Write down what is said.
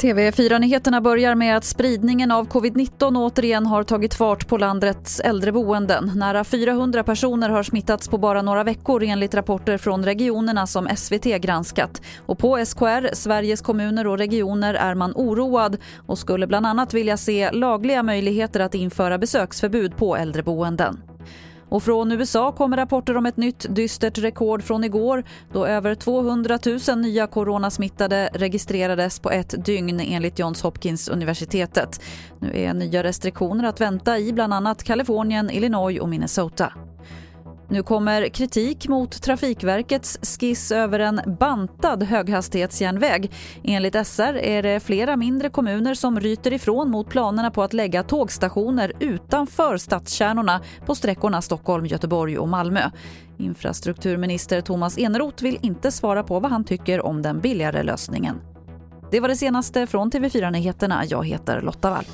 TV4-nyheterna börjar med att spridningen av covid-19 återigen har tagit fart på landets äldreboenden. Nära 400 personer har smittats på bara några veckor enligt rapporter från regionerna som SVT granskat. Och på SKR, Sveriges kommuner och regioner, är man oroad och skulle bland annat vilja se lagliga möjligheter att införa besöksförbud på äldreboenden. Och från USA kommer rapporter om ett nytt dystert rekord från igår då över 200 000 nya coronasmittade registrerades på ett dygn enligt Johns Hopkins universitetet. Nu är nya restriktioner att vänta i bland annat Kalifornien, Illinois och Minnesota. Nu kommer kritik mot Trafikverkets skiss över en bantad höghastighetsjärnväg. Enligt SR är det flera mindre kommuner som ryter ifrån mot planerna på att lägga tågstationer utanför stadskärnorna på sträckorna Stockholm, Göteborg och Malmö. Infrastrukturminister Thomas Eneroth vill inte svara på vad han tycker om den billigare lösningen. Det var det senaste från TV4 Nyheterna. Jag heter Lotta Wall.